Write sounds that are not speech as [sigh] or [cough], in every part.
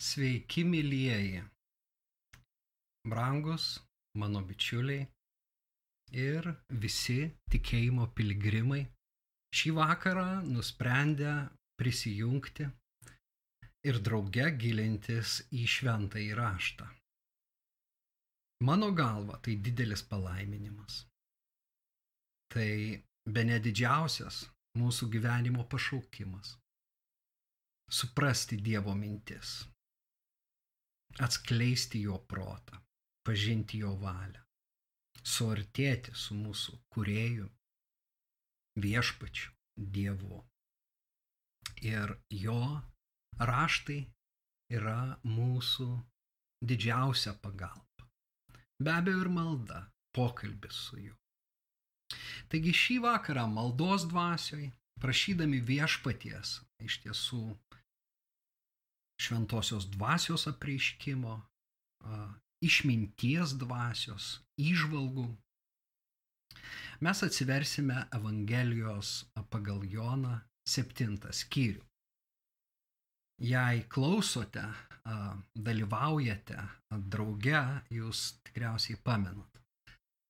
Sveiki, mylieji, brangus mano bičiuliai ir visi tikėjimo piligrimai šį vakarą nusprendę prisijungti ir drauge gilintis į šventą įraštą. Mano galva tai didelis palaiminimas. Tai be nedidžiausias mūsų gyvenimo pašaukimas. Suprasti Dievo mintis atskleisti jo protą, pažinti jo valią, suartėti su mūsų kurėju, viešpačiu, Dievu. Ir jo raštai yra mūsų didžiausia pagalba. Be abejo ir malda, pokalbis su juo. Taigi šį vakarą maldos dvasioj, prašydami viešpaties iš tiesų šventosios dvasios apreiškimo, išminties dvasios, įžvalgų. Mes atsiversime Evangelijos pagal Joną septintą skyrių. Jei klausote, dalyvaujate drauge, jūs tikriausiai pamenat,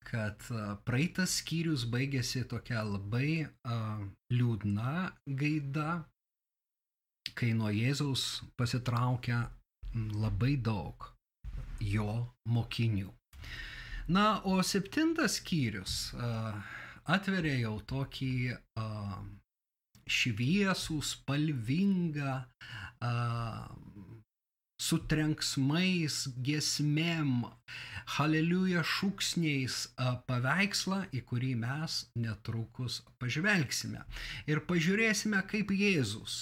kad praeitas skyrius baigėsi tokia labai liūdna gaida, kai nuo Jėzaus pasitraukia labai daug jo mokinių. Na, o septintas skyrius atveria jau tokį šviesų, spalvingą, su trenksmais, gesmėm, haleliuja šūksniais paveikslą, į kurį mes netrukus pažvelgsime. Ir pažiūrėsime, kaip Jėzus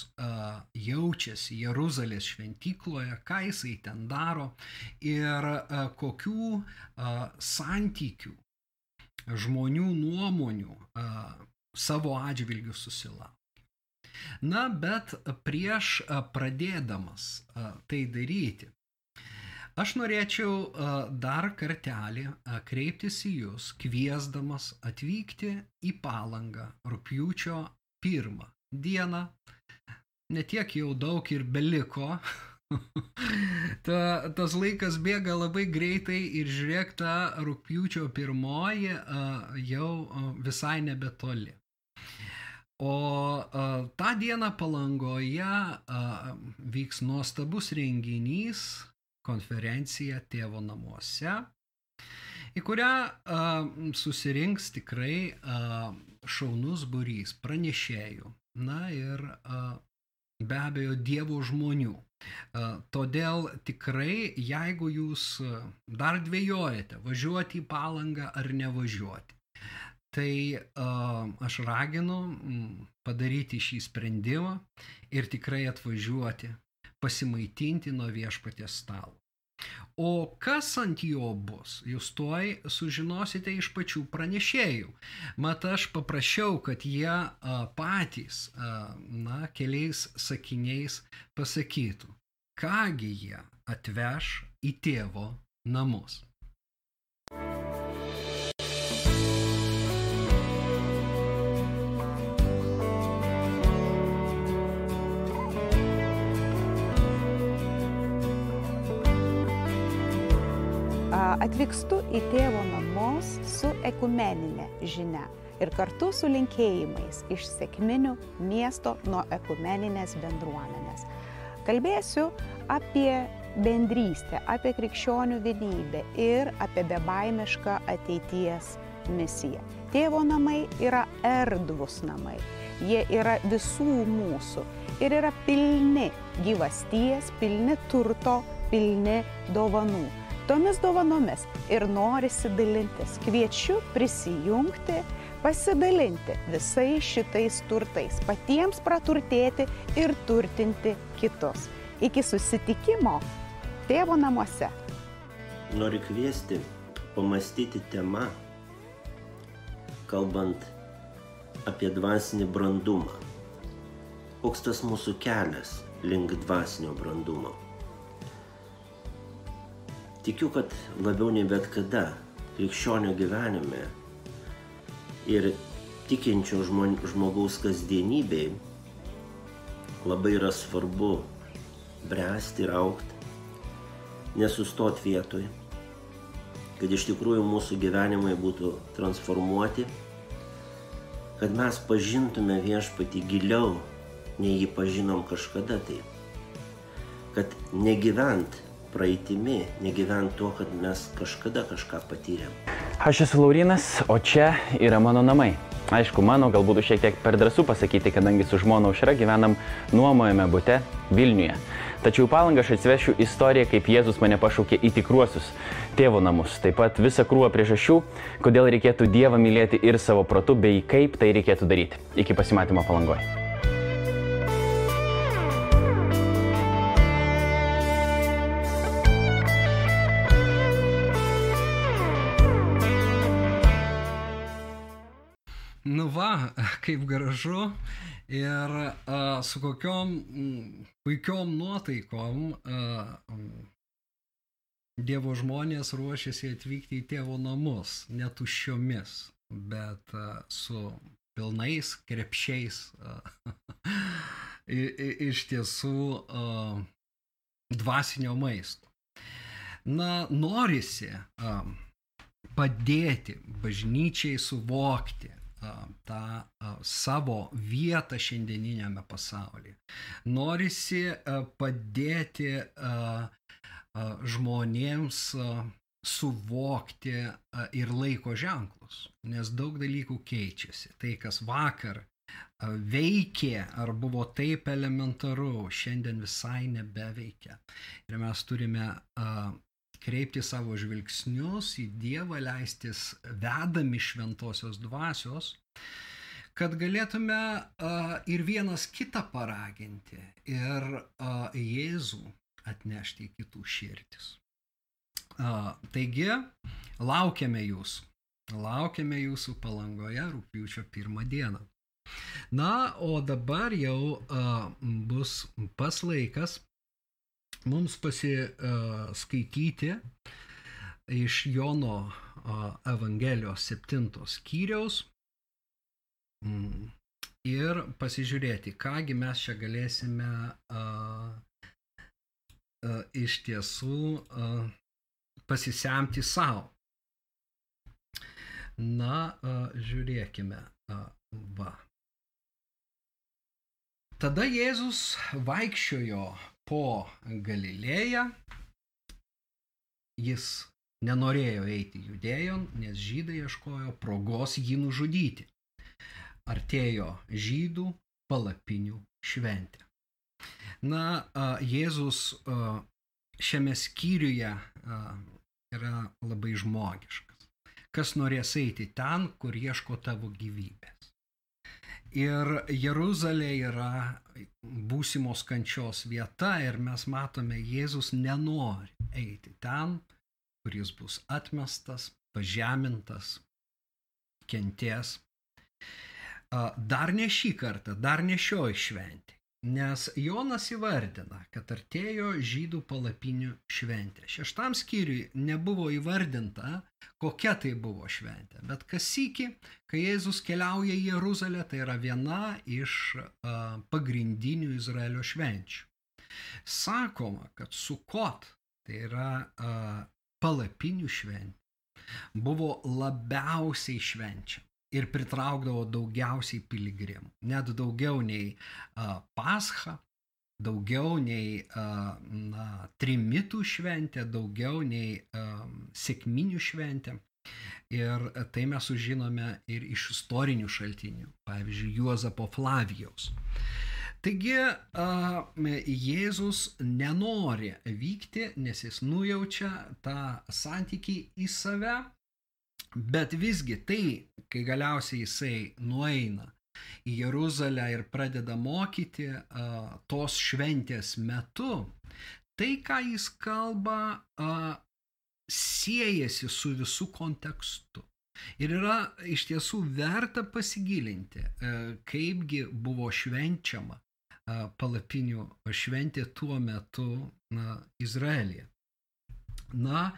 jaučiasi Jeruzalės šventykloje, ką jisai ten daro ir kokių santykių, žmonių nuomonių savo atžvilgių susilaukia. Na, bet prieš pradėdamas tai daryti, aš norėčiau dar kartelį kreiptis į Jūs, kviesdamas atvykti į palangą rūpjūčio pirmą dieną. Netiek jau daug ir beliko. [laughs] ta, tas laikas bėga labai greitai ir žiūrėk, ta rūpjūčio pirmoji jau visai nebetoli. O a, tą dieną palangoje a, vyks nuostabus renginys, konferencija tėvo namuose, į kurią a, susirinks tikrai a, šaunus burys pranešėjų, na ir a, be abejo Dievo žmonių. Todėl tikrai, jeigu jūs dar dvėjojate, važiuoti į palangą ar nevažiuoti, Tai aš raginu padaryti šį sprendimą ir tikrai atvažiuoti, pasimaitinti nuo viešpaties stalo. O kas ant jo bus, jūs tuoj sužinosite iš pačių pranešėjų. Mat aš paprašiau, kad jie patys, na, keliais sakiniais pasakytų, kągi jie atveš į tėvo namus. Atvykstu į tėvo namus su ekumeninė žinia ir kartu su linkėjimais iš sėkminių miesto nuo ekumeninės bendruomenės. Kalbėsiu apie bendrystę, apie krikščionių vienybę ir apie bebaimišką ateities misiją. Tėvo namai yra erdvus namai, jie yra visų mūsų ir yra pilni gyvasties, pilni turto, pilni dovanų tomis dovanomis ir norisi dalintis. Kviečiu prisijungti, pasidalinti visais šitais turtais, patiems praturtėti ir turtinti kitus. Iki susitikimo tėvo namuose. Noriu kviesti pamastyti temą, kalbant apie dvasinį brandumą. Koks tas mūsų kelias link dvasinio brandumo? Tikiu, kad labiau nei bet kada krikščionio gyvenime ir tikinčio žmogaus kasdienybei labai yra svarbu bręsti ir aukti nesustot vietoj, kad iš tikrųjų mūsų gyvenimai būtų transformuoti, kad mes pažintume viešpatį giliau, nei jį pažinom kažkada tai. Kad negyvent praeitimi, negyvent tuo, kad mes kažkada kažką patyrėm. Aš esu Laurinas, o čia yra mano namai. Aišku, mano galbūt šiek tiek per drąsų pasakyti, kadangi su žmona Aušra gyvenam nuomojame bute Vilniuje. Tačiau palangą aš atsivešiu istoriją, kaip Jėzus mane pašaukė į tikruosius tėvo namus. Taip pat visą krūvą priežasčių, kodėl reikėtų Dievą mylėti ir savo protu, bei kaip tai reikėtų daryti. Iki pasimatymo palangoje. Kaip gražu ir a, su kokiom m, puikiom nuotaikom a, Dievo žmonės ruošiasi atvykti į tėvo namus, netuščiomis, bet a, su pilnais krepšiais. A, [laughs] iš tiesų a, dvasinio maisto. Na, norisi a, padėti bažnyčiai suvokti tą savo vietą šiandieniniame pasaulyje. Norisi padėti žmonėms suvokti ir laiko ženklus, nes daug dalykų keičiasi. Tai, kas vakar veikė ar buvo taip elementaru, šiandien visai nebeveikia. Ir mes turime kreipti savo žvilgsnius į Dievą, leistis vedami šventosios dvasios, kad galėtume a, ir vienas kitą paraginti ir a, Jėzų atnešti į kitų širdis. A, taigi, laukiame jūsų. Laukiame jūsų palangoje rūpiučio pirmą dieną. Na, o dabar jau a, bus pas laikas mums pasiskaityti iš Jono a, Evangelijos 7 skyriaus mm, ir pasižiūrėti, kągi mes čia galėsime a, iš tiesų pasisemti savo. Na, žiūrėkime. Va. Tada Jėzus vaikščiojo po Galilėją. Jis nenorėjo eiti judėjon, nes žydai ieškojo progos jį nužudyti. Artėjo žydų palapinių šventė. Na, Jėzus šiame skyriuje yra labai žmogiškas. Kas norės eiti ten, kur ieško tavo gyvybės. Ir Jeruzalė yra būsimos kančios vieta ir mes matome, Jėzus nenori eiti ten, kur jis bus atmestas, pažemintas, kenties. Dar ne šį kartą, dar ne šioj šventė. Nes Jonas įvardina, kad artėjo žydų palapinių šventė. Šeštam skyriui nebuvo įvardinta, kokia tai buvo šventė. Bet kas iki, kai Jėzus keliauja į Jeruzalę, tai yra viena iš a, pagrindinių Izraelio švenčių. Sakoma, kad Sukot, tai yra a, palapinių šventė, buvo labiausiai švenčia ir pritraukdavo daugiausiai piligrimų. Net daugiau nei a, Pascha, daugiau nei a, na, trimitų šventė, daugiau nei a, sėkminių šventė. Ir tai mes sužinome ir iš istorinių šaltinių, pavyzdžiui, Juozapo Flavijaus. Taigi Jėzus nenori vykti, nes jis nujaučia tą santykį į save, bet visgi tai, kai galiausiai jisai nueina į Jeruzalę ir pradeda mokyti tos šventės metu, tai, ką jis kalba, siejasi su visų kontekstu. Ir yra iš tiesų verta pasigilinti, e, kaipgi buvo švenčiama palapinių šventė tuo metu na, Izraelija. Na,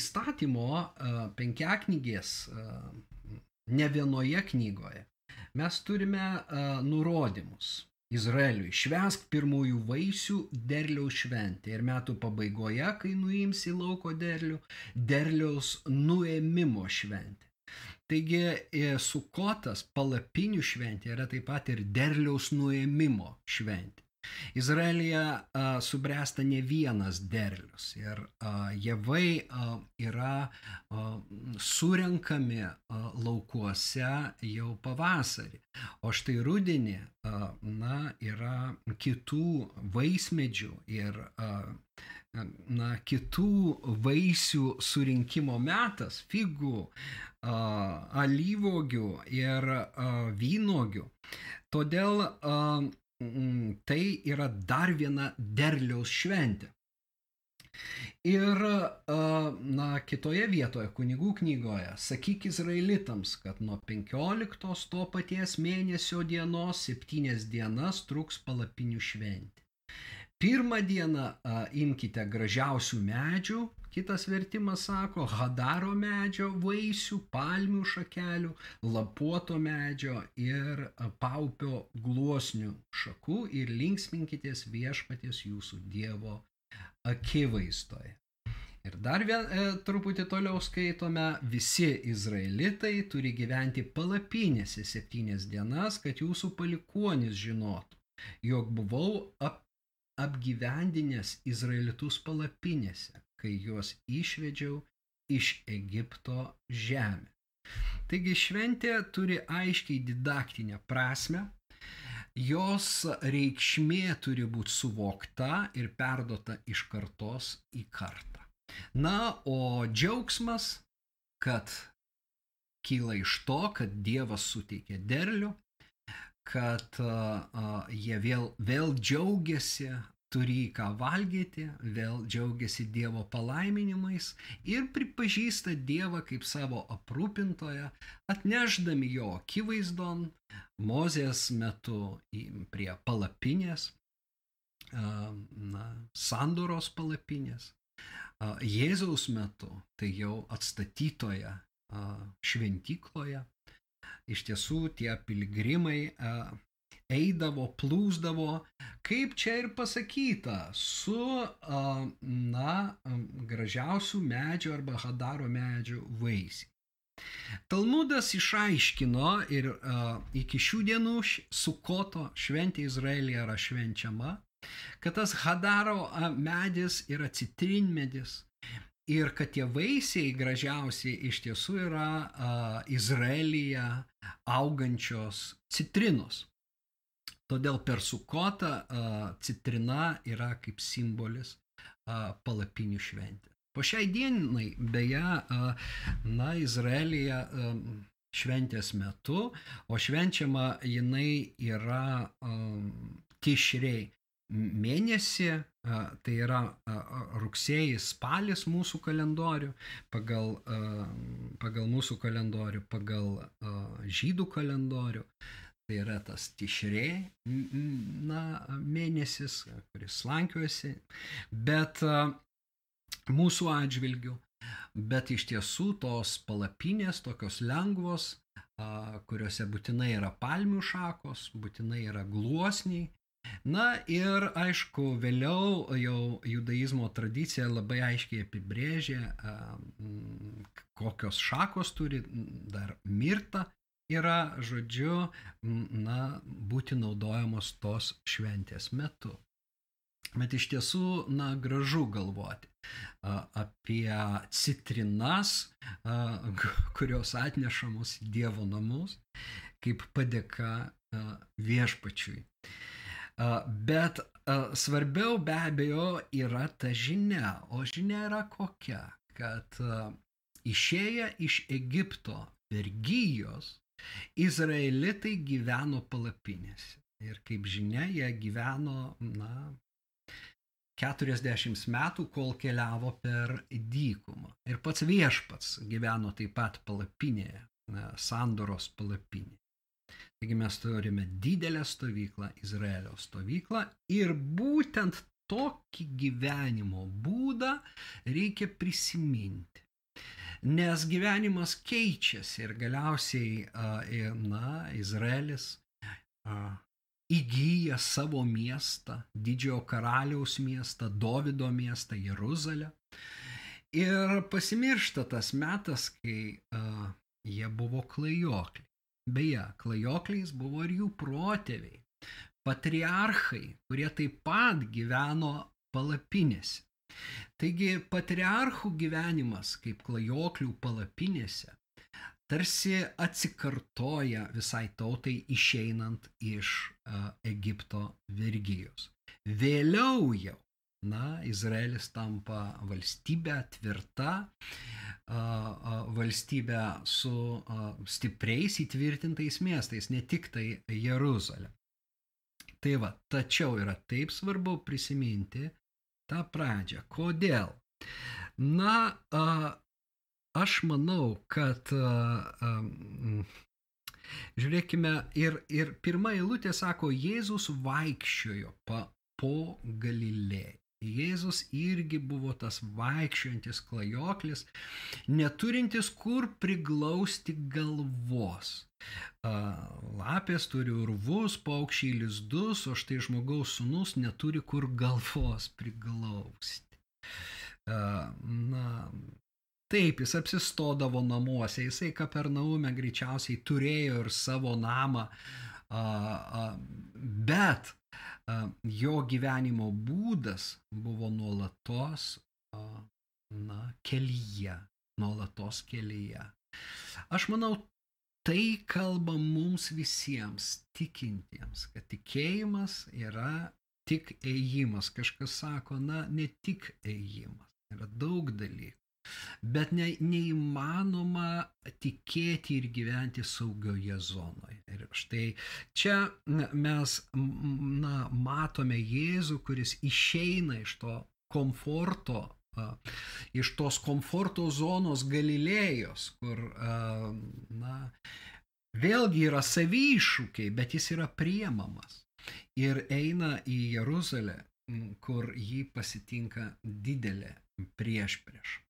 įstatymo a, penkiaknygės a, ne vienoje knygoje mes turime a, nurodymus Izraeliui, švesk pirmųjų vaisių derliaus šventę ir metų pabaigoje, kai nuimsi lauko derlių, derliaus nuėmimo šventę. Taigi e, sukotas palapinių šventė yra taip pat ir derliaus nuėmimo šventė. Izraelyje a, subręsta ne vienas derlius ir a, javai a, yra a, surenkami a, laukuose jau pavasarį. O štai rudenį, a, na, yra kitų vaismedžių ir a, na, kitų vaisių surinkimo metas - figų, a, alyvogių ir a, vynogių. Todėl a, tai yra dar viena derliaus šventė. Ir, na, kitoje vietoje, kunigų knygoje, sakyk izraelitams, kad nuo 15 to paties mėnesio dienos septynias dienas truks palapinių šventė. Pirmą dieną a, imkite gražiausių medžių, kitas vertimas sako hadaro medžio vaisių, palmių šakelių, lapuoto medžio ir paupio gluosnių šakų ir linksminkitės viešpaties jūsų Dievo akivaizdoje. Ir dar vien, e, truputį toliau skaitome, visi izraelitai turi gyventi palapinėse septynias dienas, kad jūsų palikuonis žinotų, jog buvau ap apgyvendinęs Izraelitus palapinėse, kai juos išvedžiau iš Egipto žemė. Taigi šventė turi aiškiai didaktinę prasme, jos reikšmė turi būti suvokta ir perdota iš kartos į kartą. Na, o džiaugsmas, kad kyla iš to, kad Dievas suteikė derlių, kad uh, jie vėl, vėl džiaugiasi, turi ką valgyti, vėl džiaugiasi Dievo palaiminimais ir pripažįsta Dievą kaip savo aprūpintoją, atneždami jo akivaizdon Mozės metu prie palapinės, na, sandoros palapinės, Jėzaus metu tai jau atstatytoje šventykloje iš tiesų tie piligrimai eidavo, plūsdavo, kaip čia ir pasakyta, su, na, gražiausių medžių arba hadaro medžių vaisiai. Talmudas išaiškino ir uh, iki šių dienų sukoto šventė Izraelija yra švenčiama, kad tas Hadaro medis yra citrinmedis, Ir kad tie vaisiai gražiausiai iš tiesų yra a, Izraelyje augančios citrinos. Todėl per sukotą a, citrina yra kaip simbolis palapinių šventė. Po šiai dienai, beje, na, Izraelyje a, šventės metu, o švenčiama jinai yra a, tišrei mėnesį, tai yra rugsėjais, spalis mūsų kalendorių, pagal, pagal mūsų kalendorių, pagal žydų kalendorių. Tai yra tas tišrė na, mėnesis, kuris slankiuosi, bet mūsų atžvilgių, bet iš tiesų tos palapinės tokios lengvos, kuriuose būtinai yra palmių šakos, būtinai yra gluosniai, Na ir aišku, vėliau jau judaizmo tradicija labai aiškiai apibrėžė, kokios šakos turi dar mirta yra, žodžiu, na, būti naudojamos tos šventės metu. Bet iš tiesų, na, gražu galvoti apie citrinas, kurios atnešamos Dievo namus, kaip padėka viešpačiui. Bet svarbiau be abejo yra ta žinia. O žinia yra kokia? Kad išėję iš Egipto vergyjos, izraelitai gyveno palapinėse. Ir kaip žinia, jie gyveno, na, 40 metų, kol keliavo per dykumą. Ir pats viešpats gyveno taip pat palapinėje, sandoros palapinėje. Taigi mes turime didelę stovyklą, Izraelio stovyklą ir būtent tokį gyvenimo būdą reikia prisiminti. Nes gyvenimas keičiasi ir galiausiai, na, Izraelis įgyja savo miestą, didžiojo karaliaus miestą, Davido miestą, Jeruzalę. Ir pasimiršta tas metas, kai uh, jie buvo klajokliai. Beje, klajokliais buvo ir jų protėviai, patriarchai, kurie taip pat gyveno palapinėse. Taigi patriarchų gyvenimas kaip klajoklių palapinėse tarsi atsikartoja visai tautai išeinant iš uh, Egipto vergyjos. Vėliau jau, na, Izraelis tampa valstybė tvirta, uh, uh, valstybė su stipriais įtvirtintais miestais, ne tik tai Jeruzalė. Tai va, tačiau yra taip svarbu prisiminti tą pradžią. Kodėl? Na, aš manau, kad žiūrėkime, ir, ir pirmą eilutę sako, Jėzus vaikščiojo pa, po Galilėją. Jėzus irgi buvo tas vaikščiojantis klajoklis, neturintis kur priglausti galvos. Lapės turi urvus, paukščiai lizdus, o štai žmogaus sunus neturi kur galvos priglausti. Na, Taip, jis apsistodavo namuose, jisai Kapernaume greičiausiai turėjo ir savo namą, bet jo gyvenimo būdas buvo nuolatos na, kelyje, nuolatos kelyje. Aš manau, tai kalba mums visiems tikintiems, kad tikėjimas yra tik ėjimas. Kažkas sako, na, ne tik ėjimas, yra daug dalykų. Bet ne, neįmanoma tikėti ir gyventi saugioje zonoje. Ir štai čia mes na, matome Jėzų, kuris išeina iš to komforto, iš tos komforto zonos Galilėjos, kur na, vėlgi yra savi iššūkiai, bet jis yra priemamas. Ir eina į Jeruzalę, kur jį pasitinka didelė prieš prieš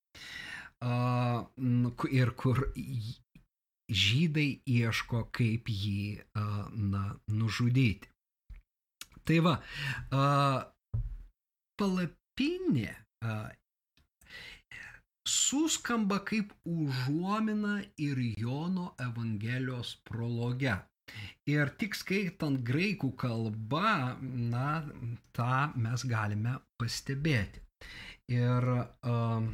ir kur žydai ieško, kaip jį na, nužudyti. Tai va, palapinė suskamba kaip užuomina ir Jono Evangelijos prologe. Ir tik skaitant graikų kalbą, na, tą mes galime pastebėti. Ir uh,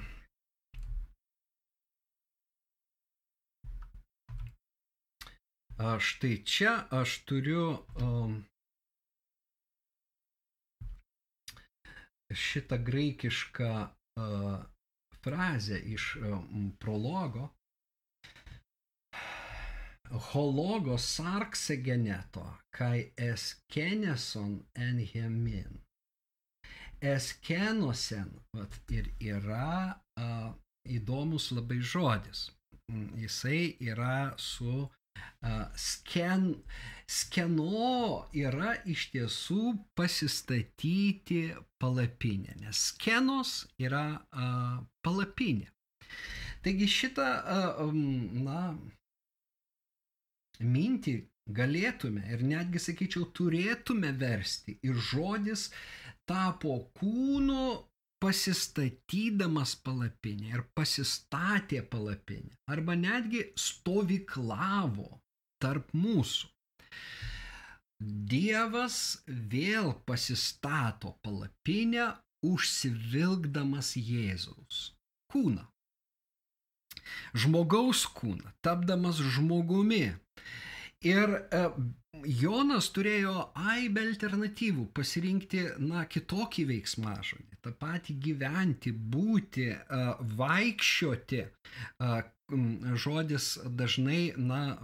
Štai čia aš turiu um, šitą graikišką uh, frazę iš um, prologo. Hologo sarksegeneto, kai eskeneson enhemin. Eskenosen vat, ir yra uh, įdomus labai žodis. Jisai yra su Sken, skeno yra iš tiesų pasistatyti palapinę, nes skenos yra a, palapinė. Taigi šitą, a, na, mintį galėtume ir netgi, sakyčiau, turėtume versti ir žodis tapo kūnu pasistatydamas palapinę ir pasistatė palapinę arba netgi stovyklavo tarp mūsų. Dievas vėl pasistato palapinę, užsivilkdamas Jėzaus kūną. Žmogaus kūną, tapdamas žmogumi. Ir e, Jonas turėjo aibę alternatyvų pasirinkti, na, kitokį veiksmažodį, tą patį gyventi, būti, vaikščioti, žodis dažnai na,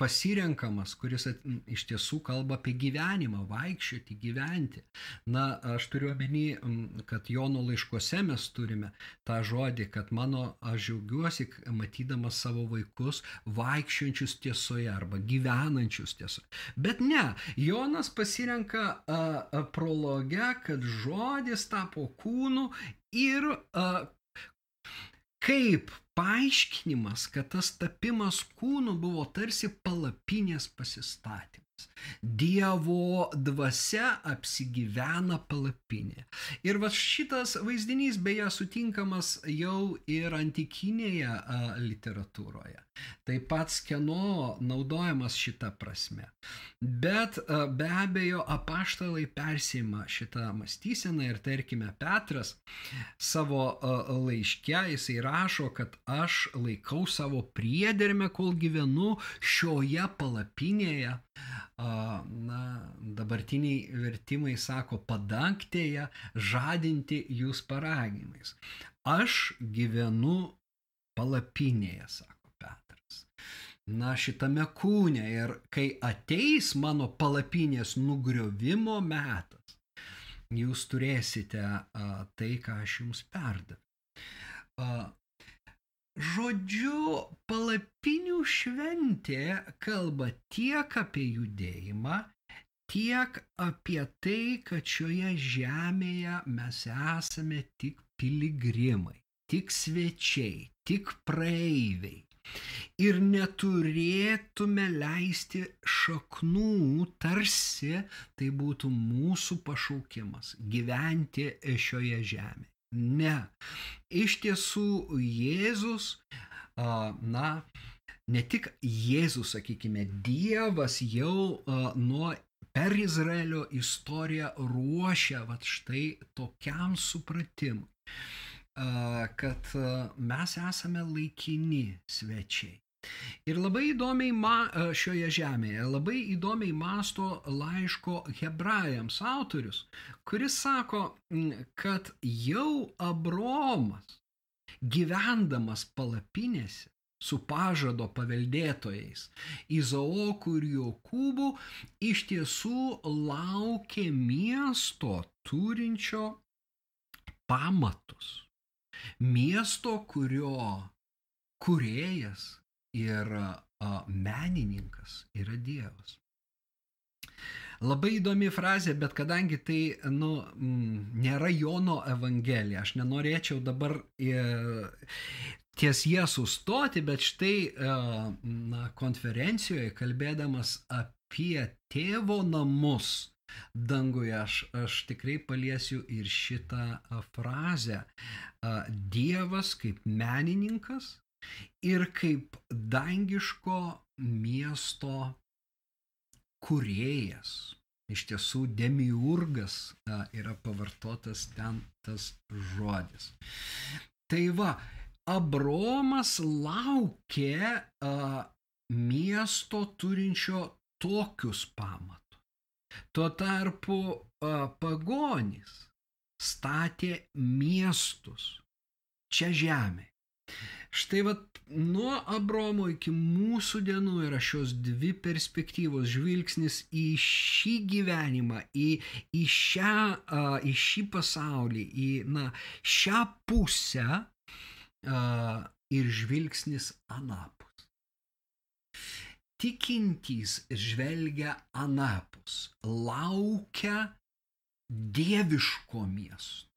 pasirenkamas, kuris iš tiesų kalba apie gyvenimą, vaikščioti, gyventi. Na, aš turiu omeny, kad Jono laiškuose mes turime tą žodį, kad mano, aš džiaugiuosi, matydamas savo vaikus vaikščiojančius tiesoje arba gyvenančius tiesoje. Bet ne, Jonas pasirenka a, a, prologe, kad žodis tapo kūnu ir a, kaip paaiškinimas, kad tas tapimas kūnu buvo tarsi palapinės pasistatymas. Dievo dvasia apsigyvena palapinė. Ir va šitas vaizdinys beje sutinkamas jau ir antikinėje literatūroje. Taip pat skeno naudojamas šitą prasme. Bet a, be abejo apaštalai persima šitą mąstyseną ir tarkime Petras savo a, laiške jisai rašo, kad aš laikau savo priedermę, kol gyvenu šioje palapinėje na, dabartiniai vertimai sako padangtėje žadinti jūs paragimais. Aš gyvenu palapinėje, sako. Na, šitame kūne ir kai ateis mano palapinės nugriovimo metas, jūs turėsite a, tai, ką aš jums perdaviau. Žodžiu, palapinių šventė kalba tiek apie judėjimą, tiek apie tai, kad šioje žemėje mes esame tik piligrimai, tik svečiai, tik praeiviai. Ir neturėtume leisti šaknų, tarsi tai būtų mūsų pašaukimas gyventi šioje žemėje. Ne. Iš tiesų Jėzus, na, ne tik Jėzus, sakykime, Dievas jau nuo per Izraelio istoriją ruošia vat štai tokiam supratimui, kad mes esame laikini svečiai. Ir labai įdomiai ma, šioje žemėje, labai įdomiai masto laiško hebrajams autorius, kuris sako, kad jau Abromas, gyvendamas palapinėse, su pažado paveldėtojais Izaoku ir Jokūbu iš tiesų laukė miesto turinčio pamatus. Miesto, kurio kurėjas ir menininkas yra Dievas. Labai įdomi frazė, bet kadangi tai nu, m, nėra Jono evangelija, aš nenorėčiau dabar e, ties jie sustoti, bet štai e, na, konferencijoje kalbėdamas apie tėvo namus danguje, aš, aš tikrai paliesiu ir šitą frazę. Dievas kaip menininkas ir kaip dangiško miesto kurėjas. Iš tiesų, demiurgas yra pavartotas ten tas žodis. Tai va, Abromas laukė a, miesto turinčio tokius pamatus. Tuo tarpu pagonys statė miestus čia žemė. Štai vat nuo Abromo iki mūsų dienų yra šios dvi perspektyvos žvilgsnis į šį gyvenimą, į, į, šią, uh, į šį pasaulį, į na, šią pusę uh, ir žvilgsnis anapus. Tikintys žvelgia anapus, laukia dieviško miesto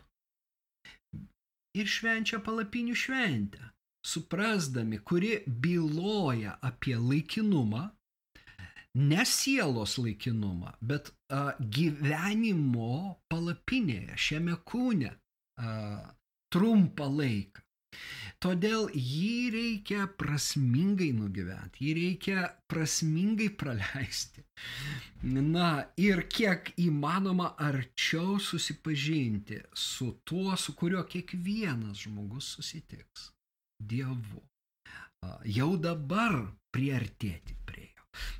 ir švenčia palapinių šventę, suprasdami, kuri byloja apie laikinumą, ne sielos laikinumą, bet a, gyvenimo palapinėje, šiame kūne a, trumpą laiką. Todėl jį reikia prasmingai nugyventi, jį reikia prasmingai praleisti. Na ir kiek įmanoma arčiau susipažinti su tuo, su kuriuo kiekvienas žmogus susitiks - Dievu. Jau dabar priartėti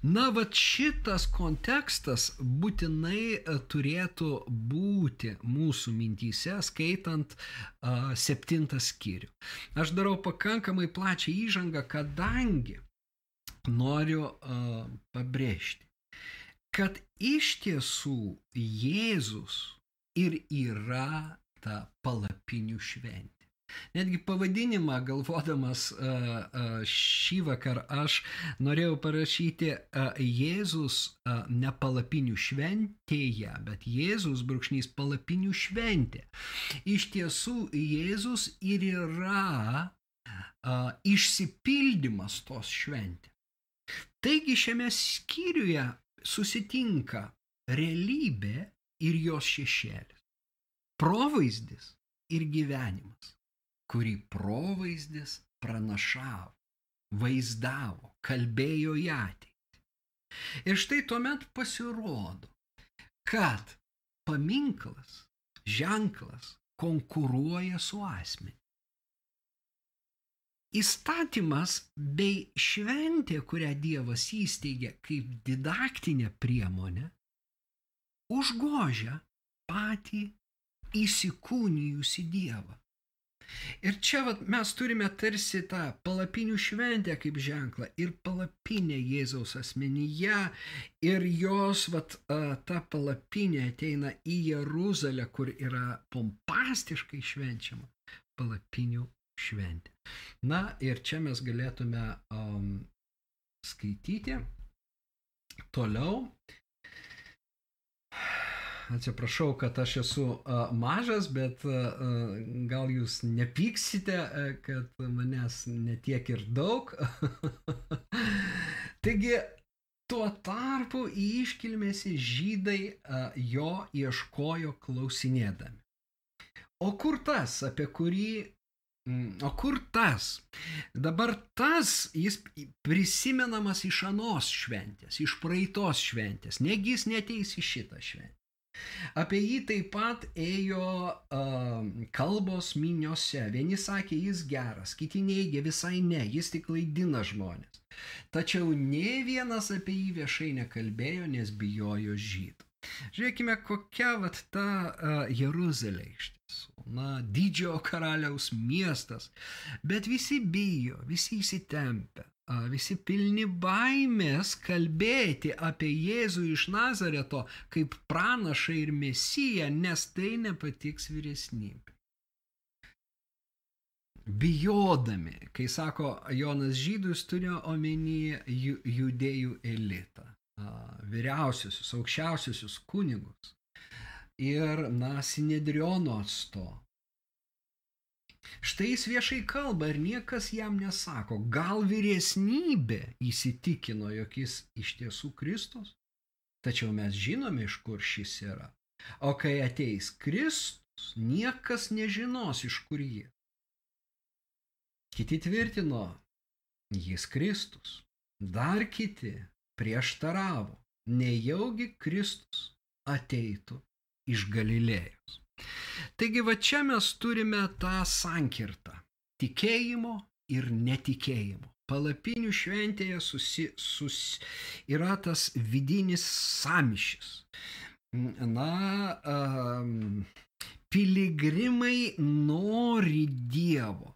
Na, va šitas kontekstas būtinai e, turėtų būti mūsų mintyse, skaitant uh, septintą skyrių. Aš darau pakankamai plačią įžangą, kadangi noriu uh, pabrėžti, kad iš tiesų Jėzus ir yra ta palapinių šventė. Netgi pavadinimą galvodamas šį vakar aš norėjau parašyti Jėzus ne palapinių šventėje, bet Jėzus brūkšnys palapinių šventė. Iš tiesų Jėzus ir yra išsipildymas tos šventės. Taigi šiame skyriuje susitinka realybė ir jos šešėlis. Provaizdis ir gyvenimas, kurį provaizdis pranašavo, vaizdavo, kalbėjo į ateitį. Ir štai tuomet pasirodo, kad paminklas, ženklas konkuruoja su asmeniu. Įstatymas bei šventė, kurią Dievas įsteigė kaip didaktinė priemonė, užgožia patį įsikūnijusi Dievą. Ir čia vat, mes turime tarsi tą palapinių šventę kaip ženklą ir palapinę Jėzaus asmenyje. Ir jos vat, ta palapinė ateina į Jeruzalę, kur yra pompastiškai švenčiama palapinių šventė. Na ir čia mes galėtume um, skaityti. Toliau atsiprašau, kad aš esu mažas, bet gal jūs nepyksite, kad manęs netiek ir daug. [laughs] Taigi, tuo tarpu į iškilmėsi žydai jo ieškojo klausinėdami. O kur tas, apie kurį O kur tas? Dabar tas, jis prisimenamas iš anos šventės, iš praeitos šventės, negi jis neteis į šitą šventę. Apie jį taip pat ėjo uh, kalbos miniose. Vieni sakė, jis geras, kiti neigė, visai ne, jis tik klaidina žmonės. Tačiau ne vienas apie jį viešai nekalbėjo, nes bijojo žydų. Žiūrėkime, kokia vat ta uh, Jeruzalė iš tiesų. Na, didžiojo karaliaus miestas. Bet visi bijo, visi įsitempia visi pilni baimės kalbėti apie Jėzų iš Nazareto kaip pranašą ir mesiją, nes tai nepatiks vyresnybė. Bijodami, kai sako Jonas žydus, turi omeny judėjų elitą, vyriausiusius, aukščiausiusius kunigus ir, na, Sinedriono atstovą Štai jis viešai kalba ir niekas jam nesako, gal vyresnybė įsitikino, jog jis iš tiesų Kristus? Tačiau mes žinome, iš kur šis yra. O kai ateis Kristus, niekas nežinos, iš kur jie. Kiti tvirtino, jis Kristus. Dar kiti prieštaravo, nejaugi Kristus ateitų iš Galilėjos. Taigi va čia mes turime tą sankirtą - tikėjimo ir netikėjimo. Palapinių šventėje susi, sus, yra tas vidinis samišis. Na, um, piligrimai nori Dievo.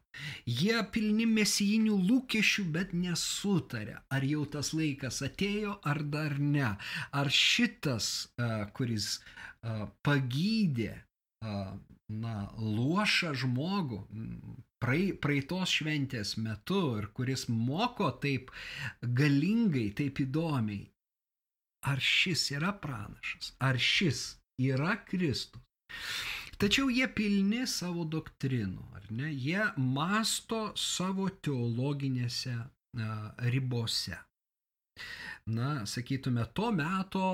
Jie pilni mesijinių lūkesčių, bet nesutarė, ar jau tas laikas atėjo, ar dar ne. Ar šitas, kuris pagydė na, luošą žmogų praei, praeitos šventės metu ir kuris moko taip galingai, taip įdomiai, ar šis yra pranašas, ar šis yra Kristus. Tačiau jie pilni savo doktrinų, ar ne? Jie masto savo teologinėse ribose. Na, sakytume, to meto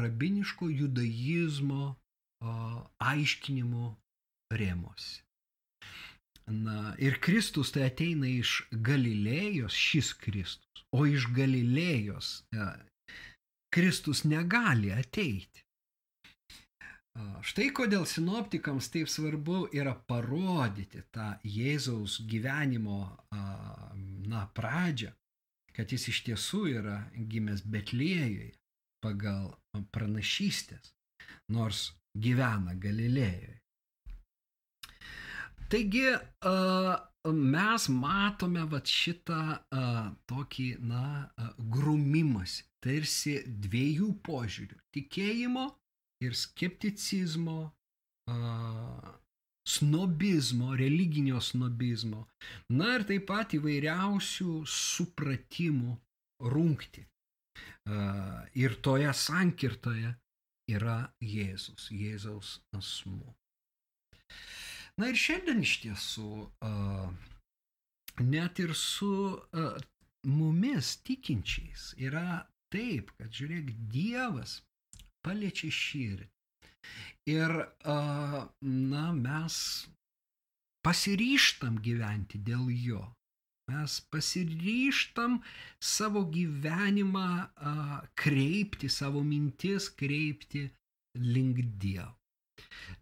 rabiniško judaizmo aiškinimų rėmose. Na, ir Kristus tai ateina iš Galilėjos, šis Kristus, o iš Galilėjos ja, Kristus negali ateiti. Štai kodėl sinoptikams taip svarbu yra parodyti tą Jėzaus gyvenimo na, pradžią, kad jis iš tiesų yra gimęs Betlėjoje pagal pranašystės, nors gyvena Galilėjoje. Taigi mes matome vat šitą tokį, na, grumimąsi, tarsi dviejų požiūrių - tikėjimo ir skepticizmo, snobizmo, religinio snobizmo, na ir taip pat įvairiausių supratimų rungti. Ir toje sankirtoje yra Jėzus, Jėzaus asmuo. Na ir šiandien iš tiesų, net ir su mumis tikinčiais yra taip, kad žiūrėk, Dievas paliečia širdį. Ir, na, mes pasiryštam gyventi dėl jo. Mes pasiryštam savo gyvenimą kreipti, savo mintis kreipti link Dievo.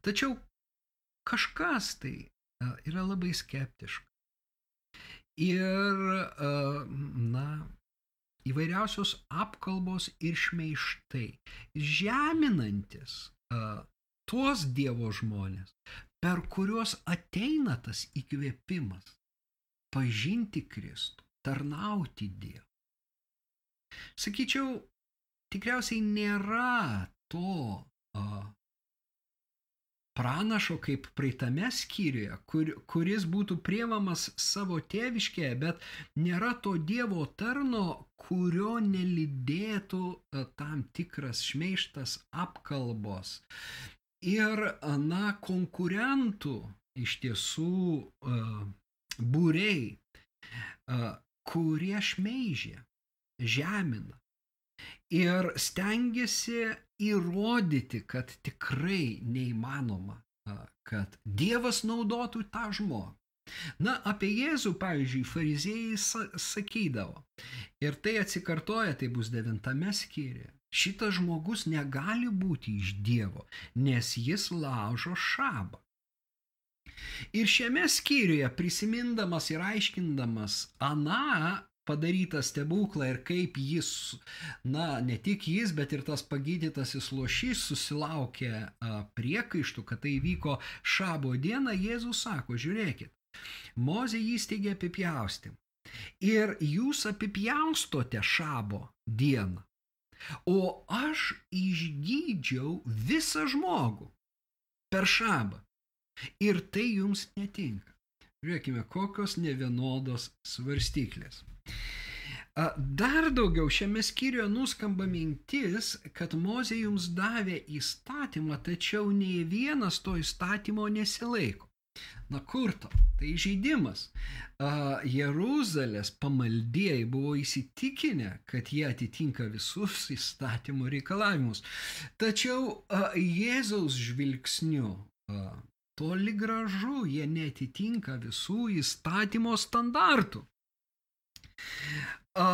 Tačiau kažkas tai yra labai skeptiška. Ir, na, įvairiausios apkalbos ir šmeištai, žeminantis tuos Dievo žmonės, per kuriuos ateina tas įkvėpimas pažinti Kristų, tarnauti Dievą. Sakyčiau, tikriausiai nėra to pranašo kaip praeitame skyriuje, kur, kuris būtų priemamas savo tėviškėje, bet nėra to Dievo tarno, kurio nelidėtų e, tam tikras šmeištas apkalbos. Ir, na, konkurentų iš tiesų uh, būriai, uh, kurie šmeižia, žemina, ir stengiasi įrodyti, kad tikrai neįmanoma, kad Dievas naudotų tą žmogų. Na, apie Jėzų, pavyzdžiui, fariziejai sakydavo, ir tai atsikartoja, tai bus devintame skyriuje. Šitas žmogus negali būti iš Dievo, nes jis laužo šabą. Ir šiame skyriuje prisimindamas ir aiškindamas aną padarytą stebuklą ir kaip jis, na, ne tik jis, bet ir tas pagydytasis lošys susilaukė priekaištų, kad tai vyko šabo dieną, Jėzus sako, žiūrėkit, Mozė įsteigė apipjaustimą. Ir jūs apipjaustote šabo dieną. O aš išgydžiau visą žmogų per šabą. Ir tai jums netinka. Žiūrėkime, kokios nevienodos svarstyklės. Dar daugiau šiame skyriuje nuskamba mintis, kad Mozė jums davė įstatymą, tačiau nei vienas to įstatymo nesilaiko. Na kur to? Tai žaidimas. Jeruzalės pamaldėjai buvo įsitikinę, kad jie atitinka visus įstatymo reikalavimus. Tačiau Jėzaus žvilgsniu toli gražu jie netitinka visų įstatymo standartų. A,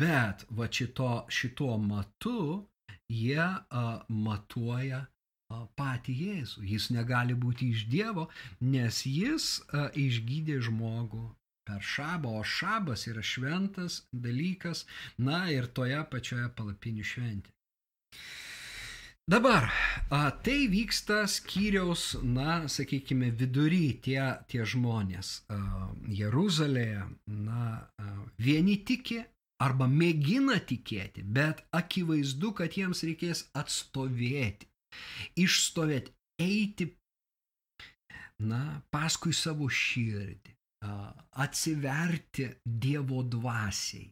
bet va šito, šituo matu jie a, matuoja a, patį Jėzų. Jis negali būti iš Dievo, nes jis a, išgydė žmogų per šabą, o šabas yra šventas dalykas, na ir toje pačioje palapinių šventė. Dabar, a, tai vyksta skyriaus, na, sakykime, vidury tie, tie žmonės. A, Jeruzalėje, na, a, vieni tiki arba mėgina tikėti, bet akivaizdu, kad jiems reikės atstovėti, išstovėti, eiti, na, paskui savo širdį, a, atsiverti Dievo dvasiai.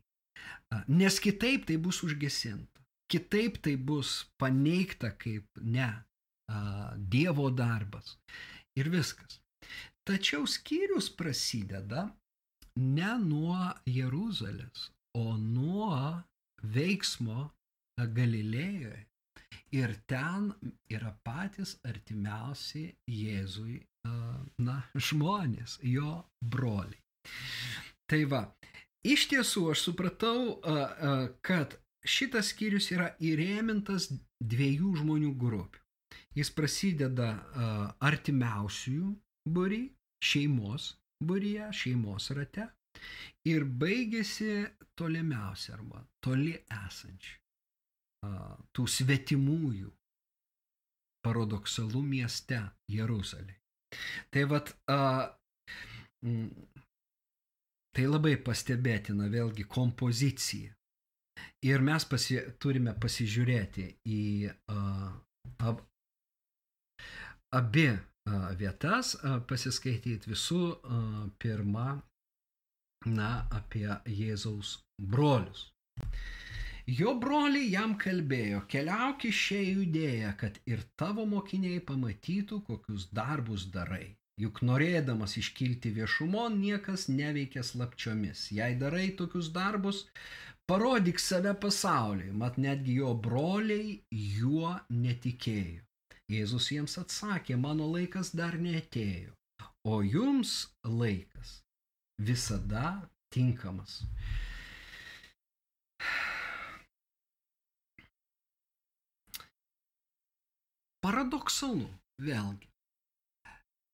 A, nes kitaip tai bus užgesinta. Kitaip tai bus paneigta kaip ne a, Dievo darbas. Ir viskas. Tačiau skyrius prasideda ne nuo Jeruzalės, o nuo veiksmo Galilėjoje. Ir ten yra patys artimiausi Jėzui, na, žmonės, jo broliai. Tai va, iš tiesų aš supratau, kad šitas skyrius yra įrėmintas dviejų žmonių grupių. Jis prasideda uh, artimiausiųjų būry, šeimos būryje, šeimos rate ir baigėsi tolimiausia arba toli esančių, uh, tų svetimųjų paradoksalų mieste Jeruzalė. Tai vad, uh, tai labai pastebėtina vėlgi kompozicija. Ir mes pasi, turime pasižiūrėti į uh, ab, abi uh, vietas, uh, pasiskaityti visų uh, pirma, na, apie Jėzaus brolius. Jo broliai jam kalbėjo, keliauk iš šią judėją, kad ir tavo mokiniai pamatytų, kokius darbus darai. Juk norėdamas iškilti viešumon niekas neveikia slapčiomis. Jei darai tokius darbus, parodyk save pasauliui, mat netgi jo broliai juo netikėjo. Jėzus jiems atsakė, mano laikas dar neatėjo, o jums laikas visada tinkamas. [sighs] Paradoksalu, vėlgi.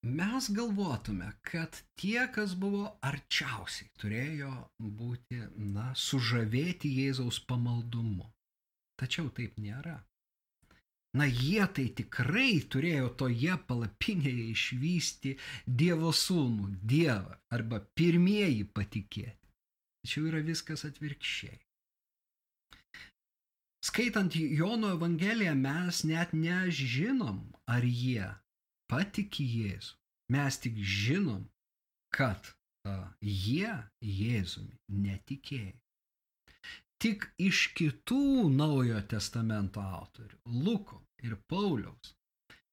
Mes galvotume, kad tie, kas buvo arčiausiai, turėjo būti, na, sužavėti Jėzaus pamaldumu. Tačiau taip nėra. Na, jie tai tikrai turėjo toje palapinėje išvysti Dievo sūnų, Dievą, arba pirmieji patikėti. Tačiau yra viskas atvirkščiai. Skaitant Jono Evangeliją mes net nežinom, ar jie patiki Jėzų. Mes tik žinom, kad uh, jie Jėzumi netikėjo. Tik iš kitų Naujojo testamento autorių, Luko ir Pauliaus,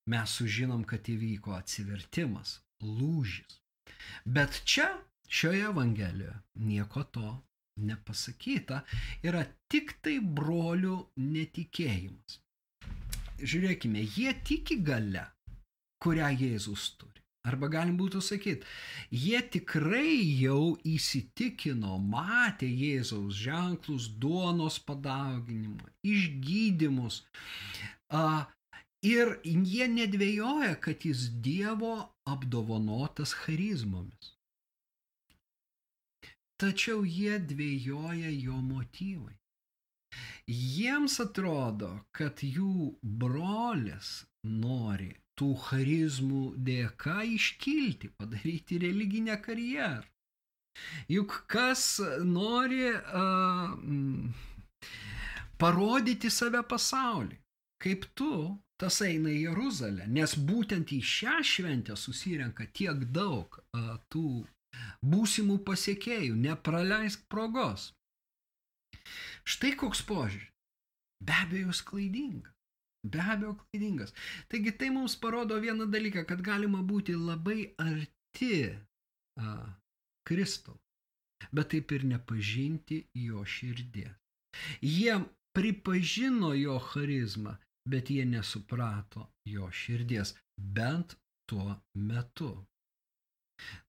mes sužinom, kad įvyko atsivertimas, lūžis. Bet čia, šioje Evangelijoje, nieko to nepasakyta, yra tik tai brolių netikėjimas. Žiūrėkime, jie tiki gale, kurią Jėzus turi. Arba galim būtų sakyti, jie tikrai jau įsitikino, matė Jėzaus ženklus, duonos padauginimą, išgydymus. Ir jie nedvėjoja, kad jis Dievo apdovanotas charizmomis. Tačiau jie dvėjoja jo motyvai. Jiems atrodo, kad jų brolis nori tų charizmų dėka iškilti, padaryti religinę karjerą. Juk kas nori uh, parodyti save pasauliu, kaip tu, tas eina į Jeruzalę, nes būtent į šią šventę susirenka tiek daug uh, tų būsimų pasiekėjų, nepraleisk progos. Štai koks požiūris. Be abejo, klaidingas. Be abejo, klaidingas. Taigi tai mums parodo vieną dalyką, kad galima būti labai arti a, Kristaus, bet taip ir nepažinti jo širdės. Jie pripažino jo charizmą, bet jie nesuprato jo širdies, bent tuo metu.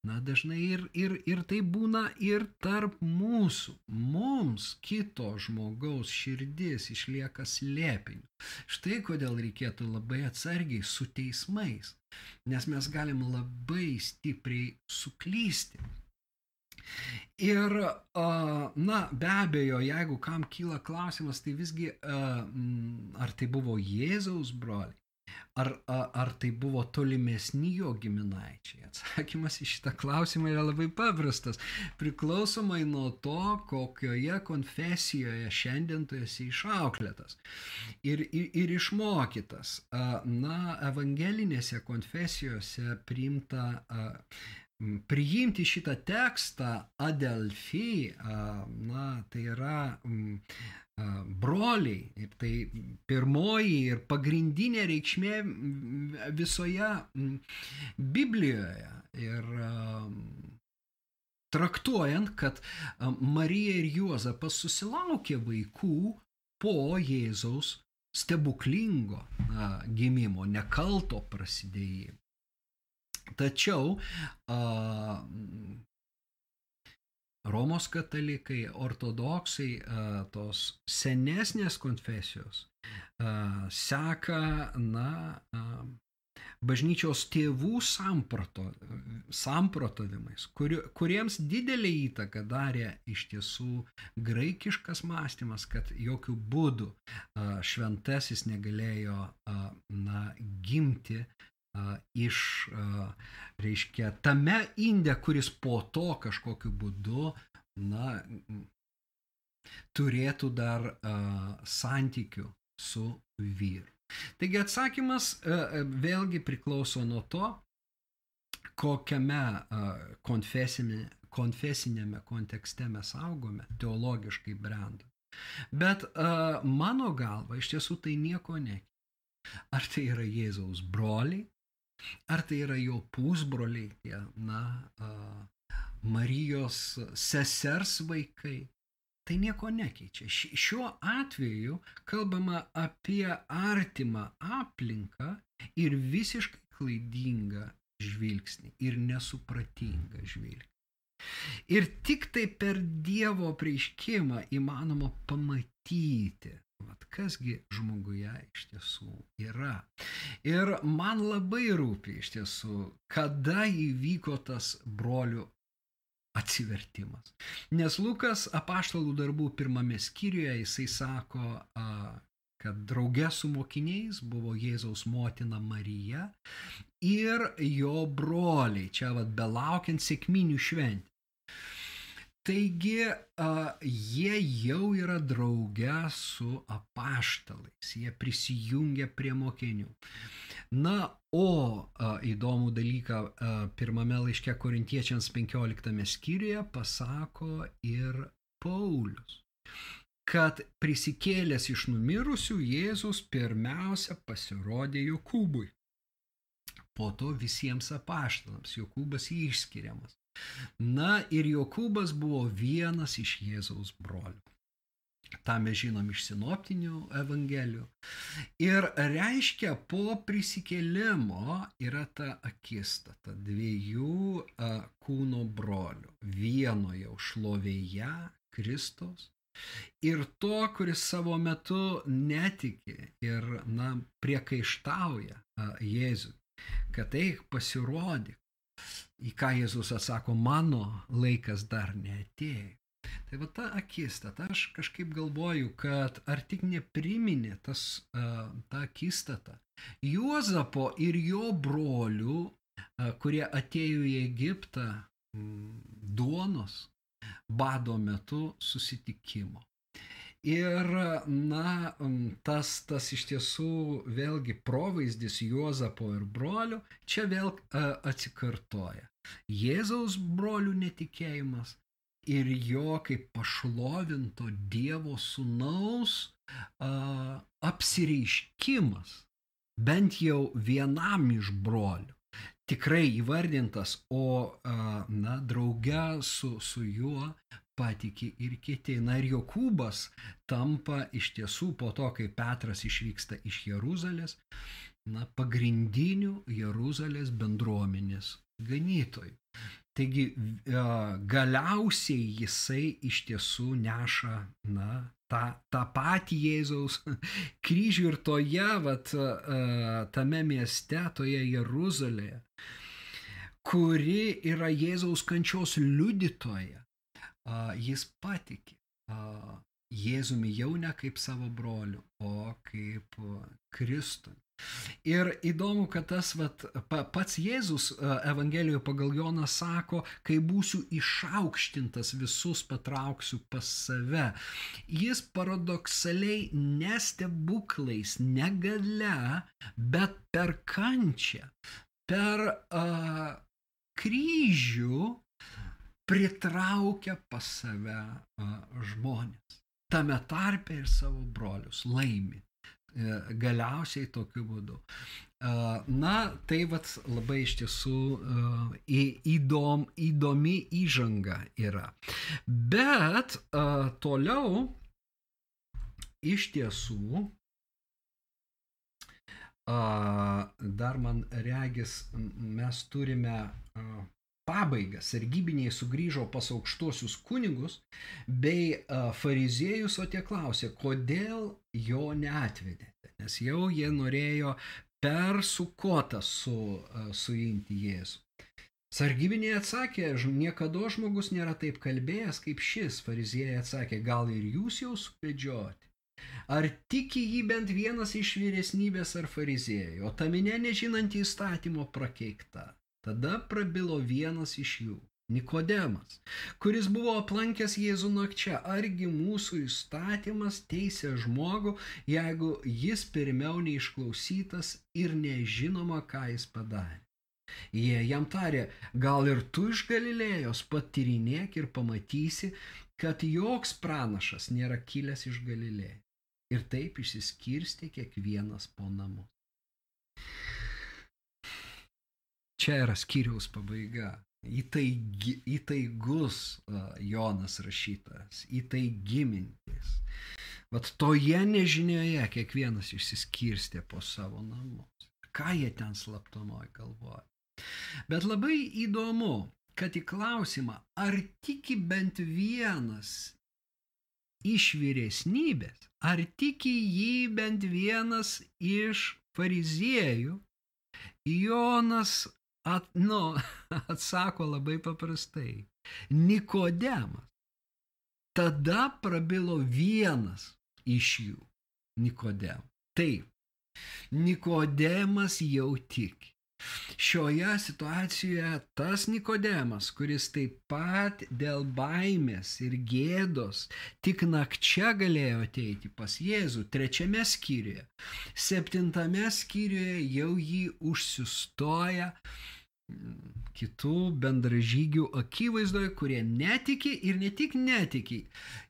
Na, dažnai ir, ir, ir tai būna ir tarp mūsų. Mums kito žmogaus širdis išlieka slėpiniu. Štai kodėl reikėtų labai atsargiai su teismais, nes mes galim labai stipriai suklysti. Ir, na, be abejo, jeigu kam kyla klausimas, tai visgi, ar tai buvo Jėzaus broliai, Ar, ar tai buvo tolimesni jo giminaičiai? Atsakymas į šitą klausimą yra labai paprastas. Priklausomai nuo to, kokioje konfesijoje šiandien tu esi išauklėtas ir, ir, ir išmokytas. Na, evangelinėse konfesijose priimta priimti šitą tekstą Adelfi, na, tai yra broliai, ir tai pirmoji ir pagrindinė reikšmė visoje Biblijoje. Ir traktuojant, kad Marija ir Juozapas susilaukė vaikų po Jėzaus stebuklingo gimimo, nekalto prasidėjimo. Tačiau a, Romos katalikai, ortodoksai, a, tos senesnės konfesijos a, seka, na, a, bažnyčios tėvų samprato, samprotavimais, kur, kuriems didelį įtaką darė iš tiesų graikiškas mąstymas, kad jokių būdų šventasis negalėjo na, gimti iš, reiškia, tame inde, kuris po to kažkokiu būdu, na, turėtų dar santykių su vyru. Taigi atsakymas vėlgi priklauso nuo to, kokiame konfesinėme, konfesinėme kontekste mes augome, teologiškai brendame. Bet mano galva iš tiesų tai nieko nekeičia. Ar tai yra Jėzaus broliai, ar tai yra jo pusbroliai, tie, na, Marijos sesers vaikai, tai nieko nekeičia. Šiuo atveju kalbama apie artimą aplinką ir visiškai klaidingą žvilgsnį ir nesupratingą žvilgsnį. Ir tik tai per Dievo prieiškimą įmanoma pamatyti, vat, kasgi žmoguje iš tiesų yra. Ir man labai rūpi iš tiesų, kada įvyko tas brolių atsivertimas. Nes Lukas apaštalų darbų pirmame skyriuje jisai sako, kad drauge su mokiniais buvo Jėzaus motina Marija ir jo broliai, čia vad belaukiant sėkminių šventį. Taigi jie jau yra drauge su apaštalais, jie prisijungia prie mokinių. Na, o įdomų dalyką pirmame laiške korintiečiams 15 skyriuje pasako ir Paulius kad prisikėlęs iš numirusių Jėzus pirmiausia pasirodė Jokūbui. Po to visiems apaštalams Jokūbas išskiriamas. Na ir Jokūbas buvo vienas iš Jėzaus brolių. Ta mes žinom iš sinoptinių evangelijų. Ir reiškia, po prisikėlimo yra ta akistata dviejų kūno brolių. Vieno jau šlovėje Kristos Ir to, kuris savo metu netiki ir, na, priekaištauja Jėzui, kad eik pasirodyk, į ką Jėzus atsako, mano laikas dar neatėjo. Tai va ta akistata, aš kažkaip galvoju, kad ar tik nepriminė tas, ta akistata Juozapo ir jo brolių, kurie atėjo į Egiptą duonos, bado metu susitikimo. Ir, na, tas, tas iš tiesų vėlgi provaizdis Juozapo ir brolių čia vėl atsikartoja. Jėzaus brolių netikėjimas ir jo kaip pašlovinto Dievo sunaus a, apsireiškimas bent jau vienam iš brolių tikrai įvardintas, o na, drauge su, su juo patiki ir kiti. Na ir Jokūbas tampa iš tiesų po to, kai Petras išvyksta iš Jeruzalės, na, pagrindiniu Jeruzalės bendruomenės ganytojų. Taigi galiausiai jisai iš tiesų neša, na, tą, tą patį Jėzaus kryžių ir toje, vat, tame mieste, toje Jeruzalėje, kuri yra Jėzaus kančios liudytoja, jis patikė Jėzumi jau ne kaip savo broliu, o kaip Kristui. Ir įdomu, kad tas vat, pats Jėzus e, Evangelijoje pagal Joną sako, kai būsiu išaukštintas, visus patrauksiu pas save. Jis paradoksaliai nestebuklais, negale, bet per kančią, per uh, kryžių pritraukia pas save uh, žmonės. Tame tarpe ir savo brolius laimi. E, galiausiai tokiu būdu. E, na, tai vat labai iš tiesų e, įdom, įdomi įžanga yra. Bet toliau iš tiesų dar man regis mes turime pabaigą sargybiniai sugrįžo pas aukštuosius kunigus bei fariziejus, o tie klausė, kodėl jo neatvedėte, nes jau jie norėjo per sukotą su, suimti Jėzų. Sargybiniai atsakė, niekada žmogus nėra taip kalbėjęs kaip šis. Fariziejai atsakė, gal ir jūs jau suvedžioti. Ar tiki jį bent vienas iš vyresnybės ar fariziejų, o ta minė nežinanti įstatymo prakeikta. Tada prabilo vienas iš jų. Nikodemas, kuris buvo aplankęs Jėzų nakčia, argi mūsų įstatymas teisė žmogų, jeigu jis pirmiau neišklausytas ir nežinoma, ką jis padarė. Jie jam tarė, gal ir tu iš Galilėjos patyrinėk ir pamatysi, kad joks pranašas nėra kilęs iš Galilėjos. Ir taip išsiskirsti kiekvienas po namus. Čia yra skyriaus pabaiga. Įtaigi, įtaigus Jonas rašytas, įtaigi mintis. Vat toje nežinioje kiekvienas išsiskirstė po savo namus. Ką jie ten slaptomoje galvoja. Bet labai įdomu, kad į klausimą, ar tiki bent vienas iš vyresnybės, ar tiki jį bent vienas iš fariziejų, Jonas at, nu, [laughs] atsako labai paprastai. Nikodemas. Tada prabilo vienas iš jų. Nikodem. Taip. Nikodemas jau tiki. Šioje situacijoje tas Nikodemas, kuris taip pat dėl baimės ir gėdos tik nakčia galėjo ateiti pas Jėzų, trečiame skyriuje, septintame skyriuje jau jį užsistoja kitų bendražygių akivaizdoje, kurie netiki ir ne tik netiki,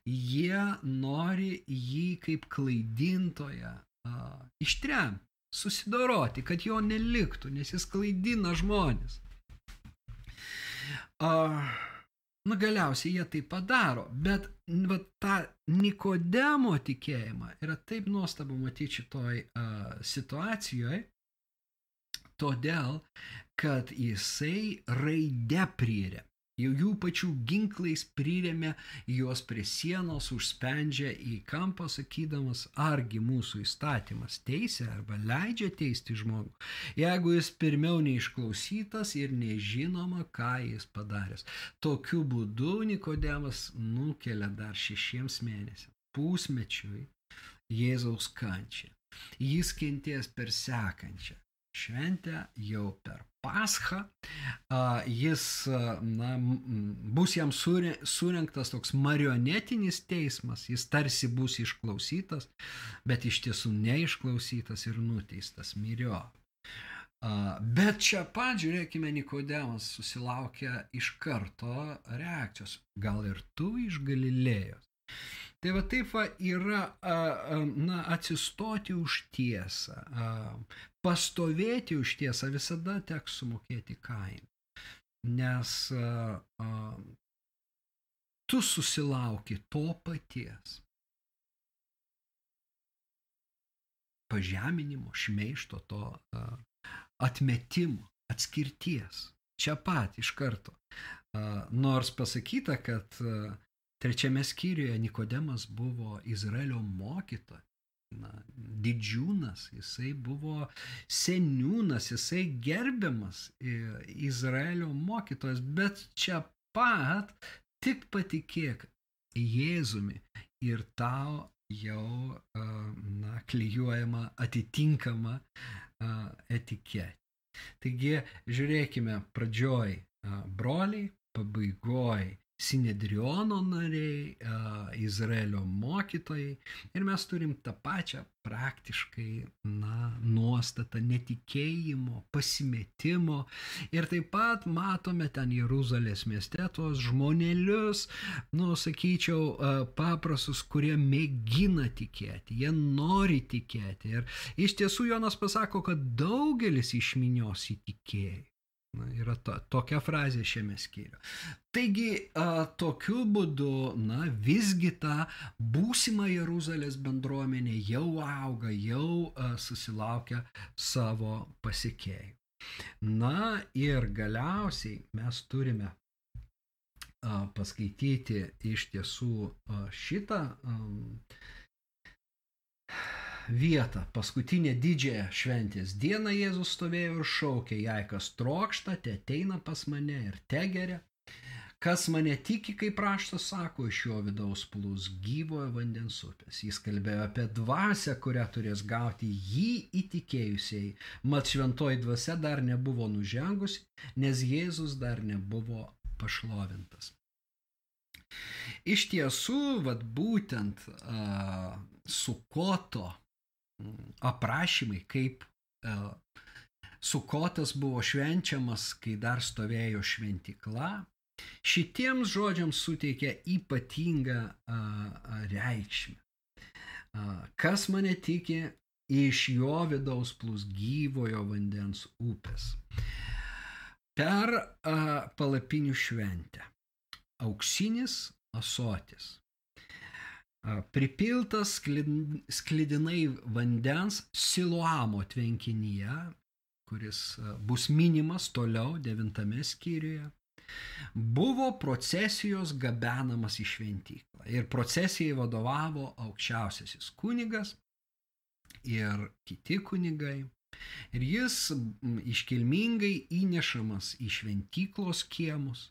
jie nori jį kaip klaidintoją ištremti susidoroti, kad jo neliktų, nes jis klaidina žmonės. A, na galiausiai jie tai padaro, bet va, tą Nikodemo tikėjimą yra taip nuostabu matyti šitoj a, situacijoje, todėl, kad jisai raide prieria jau jų pačių ginklais priremia juos prie sienos, užspendžia į kampą, sakydamas, argi mūsų įstatymas teisė arba leidžia teisti žmogų, jeigu jis pirmiau neišklausytas ir nežinoma, ką jis padaręs. Tokiu būdu Nikodemas nukelia dar šešiems mėnesiams, pusmečiui Jėzaus kančią. Jis kenties per sekančią šventę jau per Paschą, jis na, bus jam surinktas toks marionetinis teismas, jis tarsi bus išklausytas, bet iš tiesų neišklausytas ir nuteistas mirio. Bet čia pat, žiūrėkime, Nikodemas susilaukia iš karto reakcijos. Gal ir tu iš Galilėjos? Tai va taip va yra, na, atsistoti už tiesą, pastovėti už tiesą visada teks sumokėti kainą. Nes tu susilauki to paties. Pažeminimo, šmeišto, to atmetimo, atskirties. Čia pat iš karto. Nors pasakyta, kad Trečiame skyriuje Nikodemas buvo Izraelio mokytojas. Na, didžiūnas, jisai buvo seniūnas, jisai gerbiamas Izraelio mokytojas, bet čia pat tik patikėk Jėzumi ir tau jau na, klyjuojama atitinkama etiketė. Taigi, žiūrėkime, pradžioj broliai, pabaigoj Sinedriono nariai, Izraelio mokytojai. Ir mes turim tą pačią praktiškai na, nuostatą netikėjimo, pasimetimo. Ir taip pat matome ten Jeruzalės mieste tuos žmonelius, nu, sakyčiau, paprasus, kurie mėgina tikėti, jie nori tikėti. Ir iš tiesų Jonas pasako, kad daugelis iš minios įtikėjo. Yra to, tokia frazė šiame skyriu. Taigi, a, tokiu būdu, na, visgi ta būsima Jeruzalės bendruomenė jau auga, jau a, susilaukia savo pasiekėjų. Na ir galiausiai mes turime a, paskaityti iš tiesų a, šitą a, vietą, paskutinę didžiąją šventės dieną Jėzus stovėjo ir šaukė, jei kas trokšta, te ateina pas mane ir te geria. Kas mane tiki, kaip raštas sako, iš jo vidaus plūs gyvojo vandens upės. Jis kalbėjo apie dvasę, kurią turės gauti jį įtikėjusiai. Mat šventoji dvasia dar nebuvo nužengusi, nes Jėzus dar nebuvo pašlovintas. Iš tiesų, vad būtent uh, sukoto aprašymai, kaip e, Sukotas buvo švenčiamas, kai dar stovėjo šventikla, šitiems žodžiams suteikia ypatingą reikšmę. Kas mane tiki, iš jo vidaus plus gyvojo vandens upės. per palapinių šventę. Auksinis asotis. Pripiltas sklid- sklidinai vandens Siluamo tvenkinyje, kuris bus minimas toliau devintame skyriuje buvo procesijos gabenamas į šventyklą. Ir procesijai vadovavo aukščiausiasis kunigas ir kiti kunigai. Ir jis iškilmingai įnešamas į šventyklos kiemus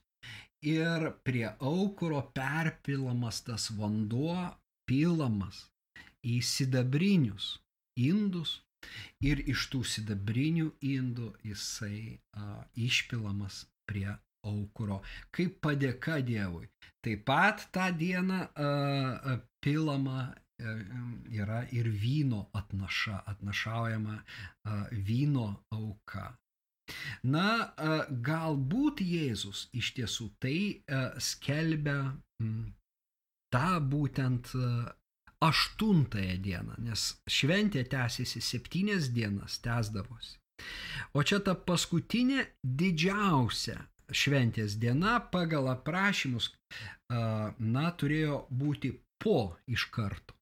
ir prie aukuro perpilamas tas vanduo, pilamas į sidabrinius indus ir iš tų sidabrinių indų jisai a, išpilamas prie aukuro, kaip padėka Dievui. Taip pat tą dieną a, a, pilama a, yra ir vyno atnaša, atnašaujama vyno auka. Na, galbūt Jėzus iš tiesų tai skelbia tą būtent a, aštuntąją dieną, nes šventė tęsiasi septynias dienas, tęsdavosi. O čia ta paskutinė didžiausia šventės diena pagal aprašymus, a, na, turėjo būti po iš karto.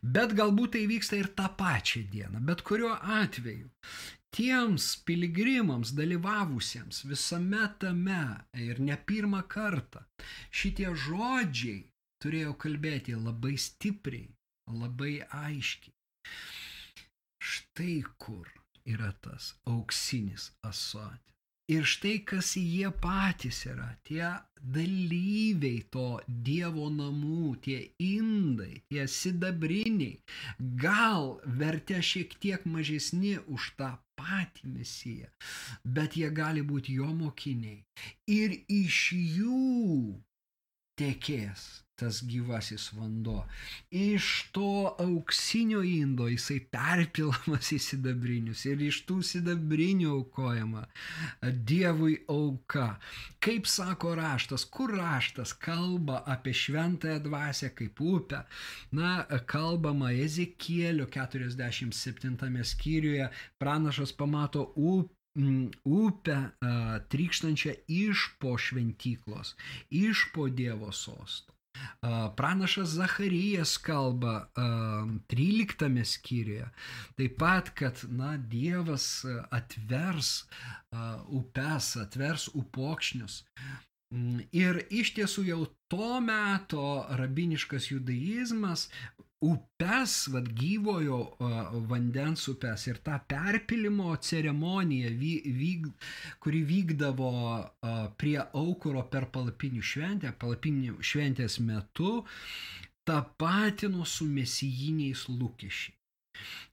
Bet galbūt tai vyksta ir tą pačią dieną, bet kuriuo atveju. Tiems piligrimams dalyvavusiems visame tame ir ne pirmą kartą šitie žodžiai turėjo kalbėti labai stipriai, labai aiškiai. Štai kur yra tas auksinis asotis. Ir štai kas jie patys yra, tie dalyviai to Dievo namų, tie indai, tie sidabriniai, gal vertė šiek tiek mažesni už tą patį mesiją, bet jie gali būti jo mokiniai. Ir iš jų tekės tas gyvasis vanduo. Iš to auksinio indo jisai perpilamas į sidabrinius ir iš tų sidabrinių aukojama Dievui auka. Kaip sako raštas, kur raštas kalba apie šventąją dvasę kaip upę. Na, kalbama Ezekielio 47 skyriuje, pranašas pamato upę upę a, trykštančią iš po šventyklos, iš po Dievo sosto. Pranašas Zacharijas kalba 13 skyriuje. Taip pat, kad na, Dievas atvers upes, atvers upokšnius. Mm, ir iš tiesų jau to meto rabiniškas judaizmas upes, vad gyvojo vandens upes ir tą perpilimo ceremoniją, vy, vyk, kuri vykdavo prie aukuro per palapinių šventę, palapinių šventės metu, tapatino su mesijiniais lūkesčiais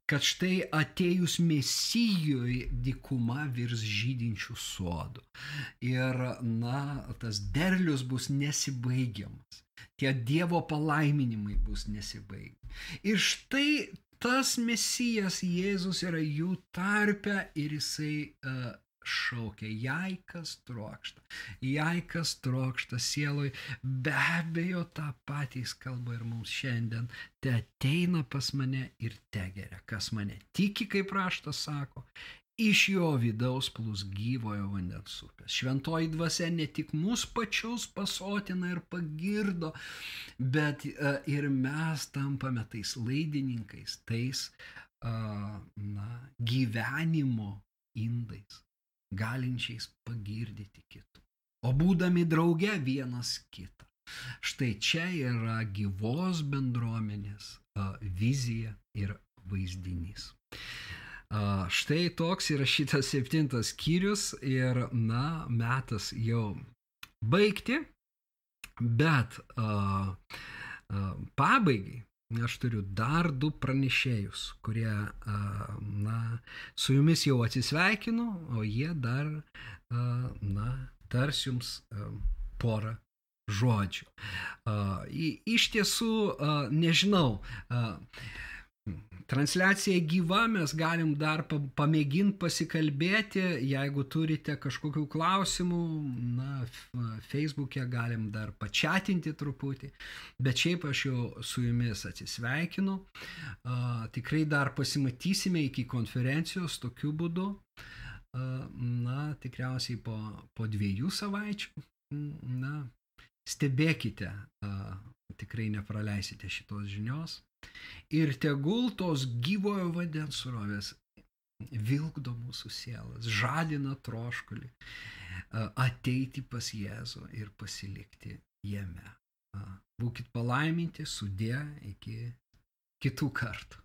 kad štai atėjus mesijui dikuma virs žydinčių sodų. Ir, na, tas derlius bus nesibaigiamas. Tie Dievo palaiminimai bus nesibaigiami. Ir štai tas mesijas Jėzus yra jų tarpe ir jisai uh, šaukia, jei kas trokšta, jei kas trokšta sieloj, be abejo tą patys kalba ir mums šiandien, te ateina pas mane ir te geria, kas mane tiki, kaip raštas sako, iš jo vidaus plūs gyvojo vandens upės. Šventoji dvasia ne tik mus pačius pasotina ir pagirdo, bet uh, ir mes tampame tais laidininkais, tais na, gyvenimo indais galinčiais pagirdyti kitų, o būdami drauge vienas kitą. Štai čia yra gyvos bendruomenės vizija ir vaizdinys. Štai toks yra šitas septintas skyrius ir, na, metas jau baigti, bet uh, uh, pabaigai aš turiu dar du pranešėjus, kurie, na, su jumis jau atsisveikinu, o jie dar, na, tars jums porą žodžių. Iš tiesų, nežinau, Transliacija gyva, mes galim dar pamėginti pasikalbėti, jeigu turite kažkokių klausimų, na, Facebook'e galim dar pačiatinti truputį, bet šiaip aš jau su jumis atsisveikinu. Tikrai dar pasimatysime iki konferencijos tokiu būdu. na, tikriausiai po, po dviejų savaičių, na, stebėkite, tikrai nepraleisite šitos žinios. Ir tegul tos gyvojo vandens surovės vilkdo mūsų sielas, žadina troškulį ateiti pas Jėzų ir pasilikti jame. Būkit palaiminti, sudė iki kitų kartų.